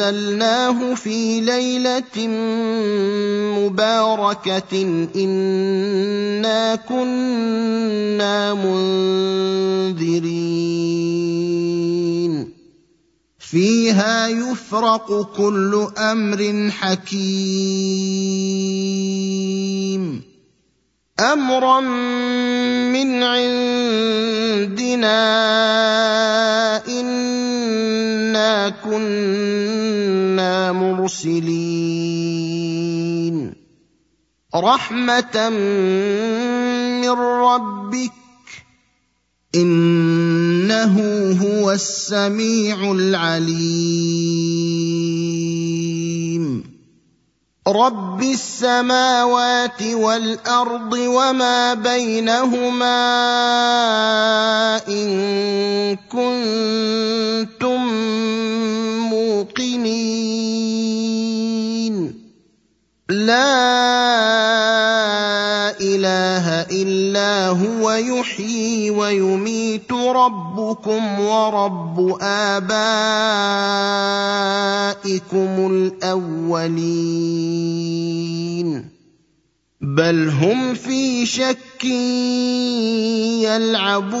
أنزلناه في ليلة مباركة إنا كنا منذرين. فيها يفرق كل أمر حكيم. أمرا من عندنا إنا كنا مرسلين. رحمه من ربك انه هو السميع العليم. رب السماوات والارض وما بينهما ان كنتم موقنين. لا إله إلا هو يحيي ويميت ربكم ورب آبائكم الأولين. بل هم في شك يلعبون.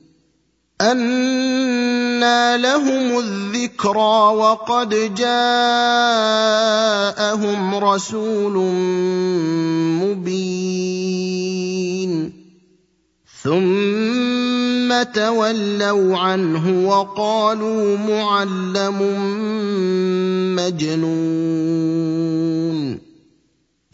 أَنَّىٰ لَهُمُ الذِّكْرَىٰ وَقَدْ جَاءَهُمْ رَسُولٌ مُّبِينٌ ثُمَّ تَوَلَّوْا عَنْهُ وَقَالُوا مُعَلَّمٌ مَّجْنُونٌ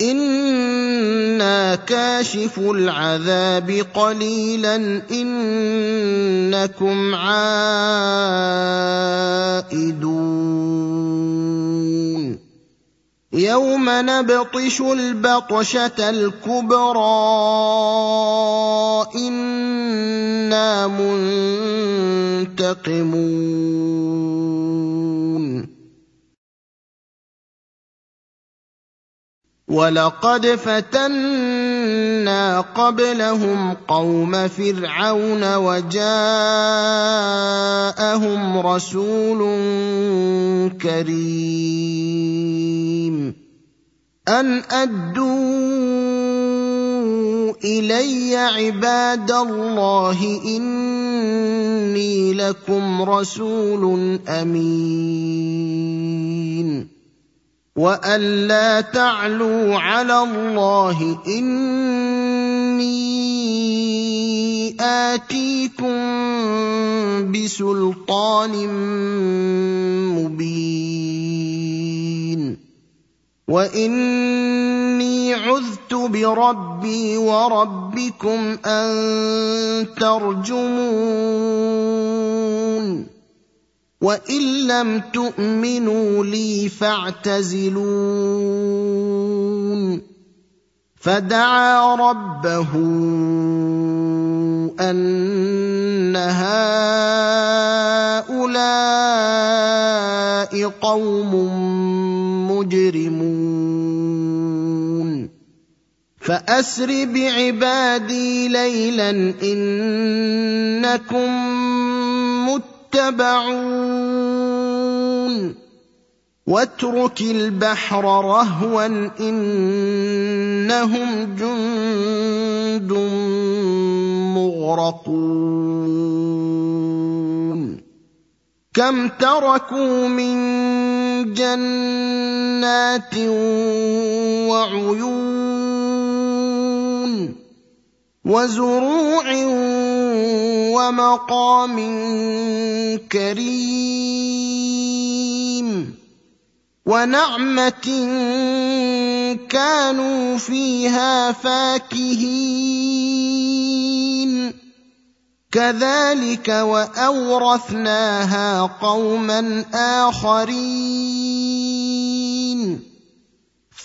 أنا كاشف العذاب قليلا انكم عائدون يوم نبطش البطشه الكبرى أنا منتقمون ولقد فتنا قبلهم قوم فرعون وجاءهم رسول كريم. ان ادوا الي عباد الله اني لكم رسول امين. وان لا تعلوا على الله اني اتيكم بسلطان مبين واني عذت بربي وربكم ان ترجمون وان لم تؤمنوا لي فاعتزلون فدعا ربه ان هؤلاء قوم مجرمون فاسر بعبادي ليلا انكم يتبعون واترك البحر رهوا إنهم جند مغرقون كم تركوا من جنات وعيون وزروع ومقام كريم ونعمة كانوا فيها فاكهين. كذلك وأورثناها قوما آخرين.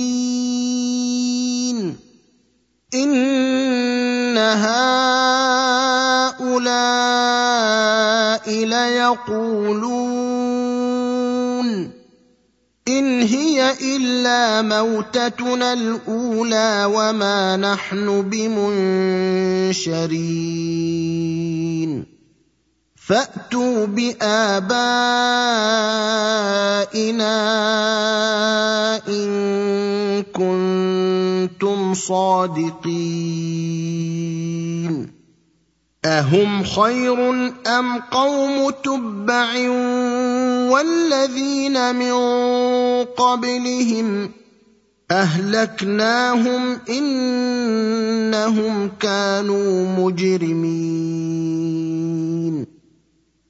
مبين إن هؤلاء ليقولون إن هي إلا موتتنا الأولى وما نحن بمنشرين. فأتوا بآبائنا إن كنتم صادقين. أهم خير أم قوم تبع والذين من قبلهم أهلكناهم إنهم كانوا مجرمين.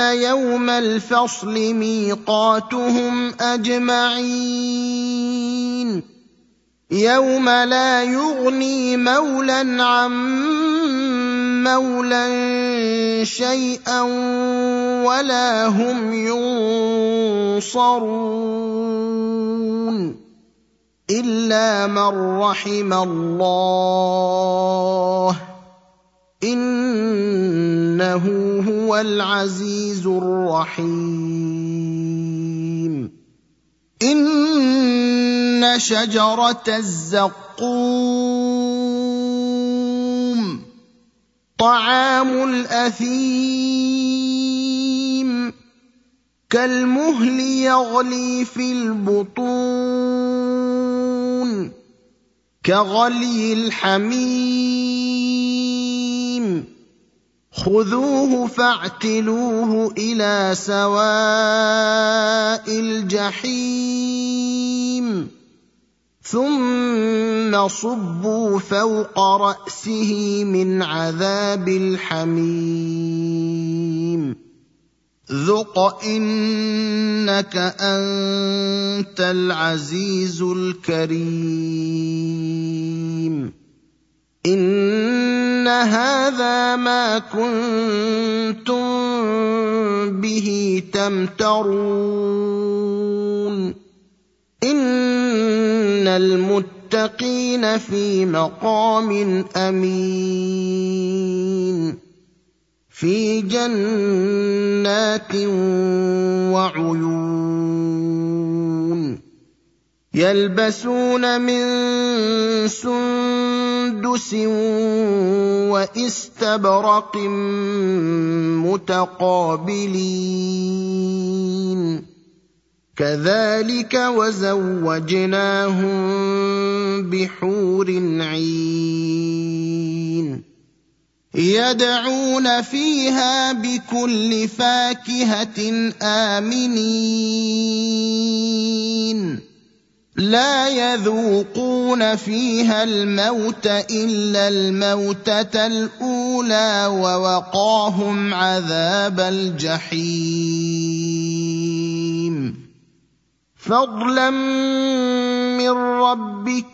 ان يوم الفصل ميقاتهم اجمعين يوم لا يغني مولى عن مولى شيئا ولا هم ينصرون الا من رحم الله إنه هو العزيز الرحيم. إن شجرة الزقوم طعام الأثيم كالمهل يغلي في البطون كغلي الحميم. خذوه فاعتلوه إلى سواء الجحيم. ثم صبوا فوق رأسه من عذاب الحميم. ذق انك انت العزيز الكريم. ان هذا ما كنتم به تمترون. ان المتقين في مقام امين. في جنات وعيون يلبسون من سندس واستبرق متقابلين. كذلك وزوجناهم بحور عين. يدعون فيها بكل فاكهة آمنين. لا يذوقون فيها الموت إلا الموتة الأولى ووقاهم عذاب الجحيم. فضلا من ربك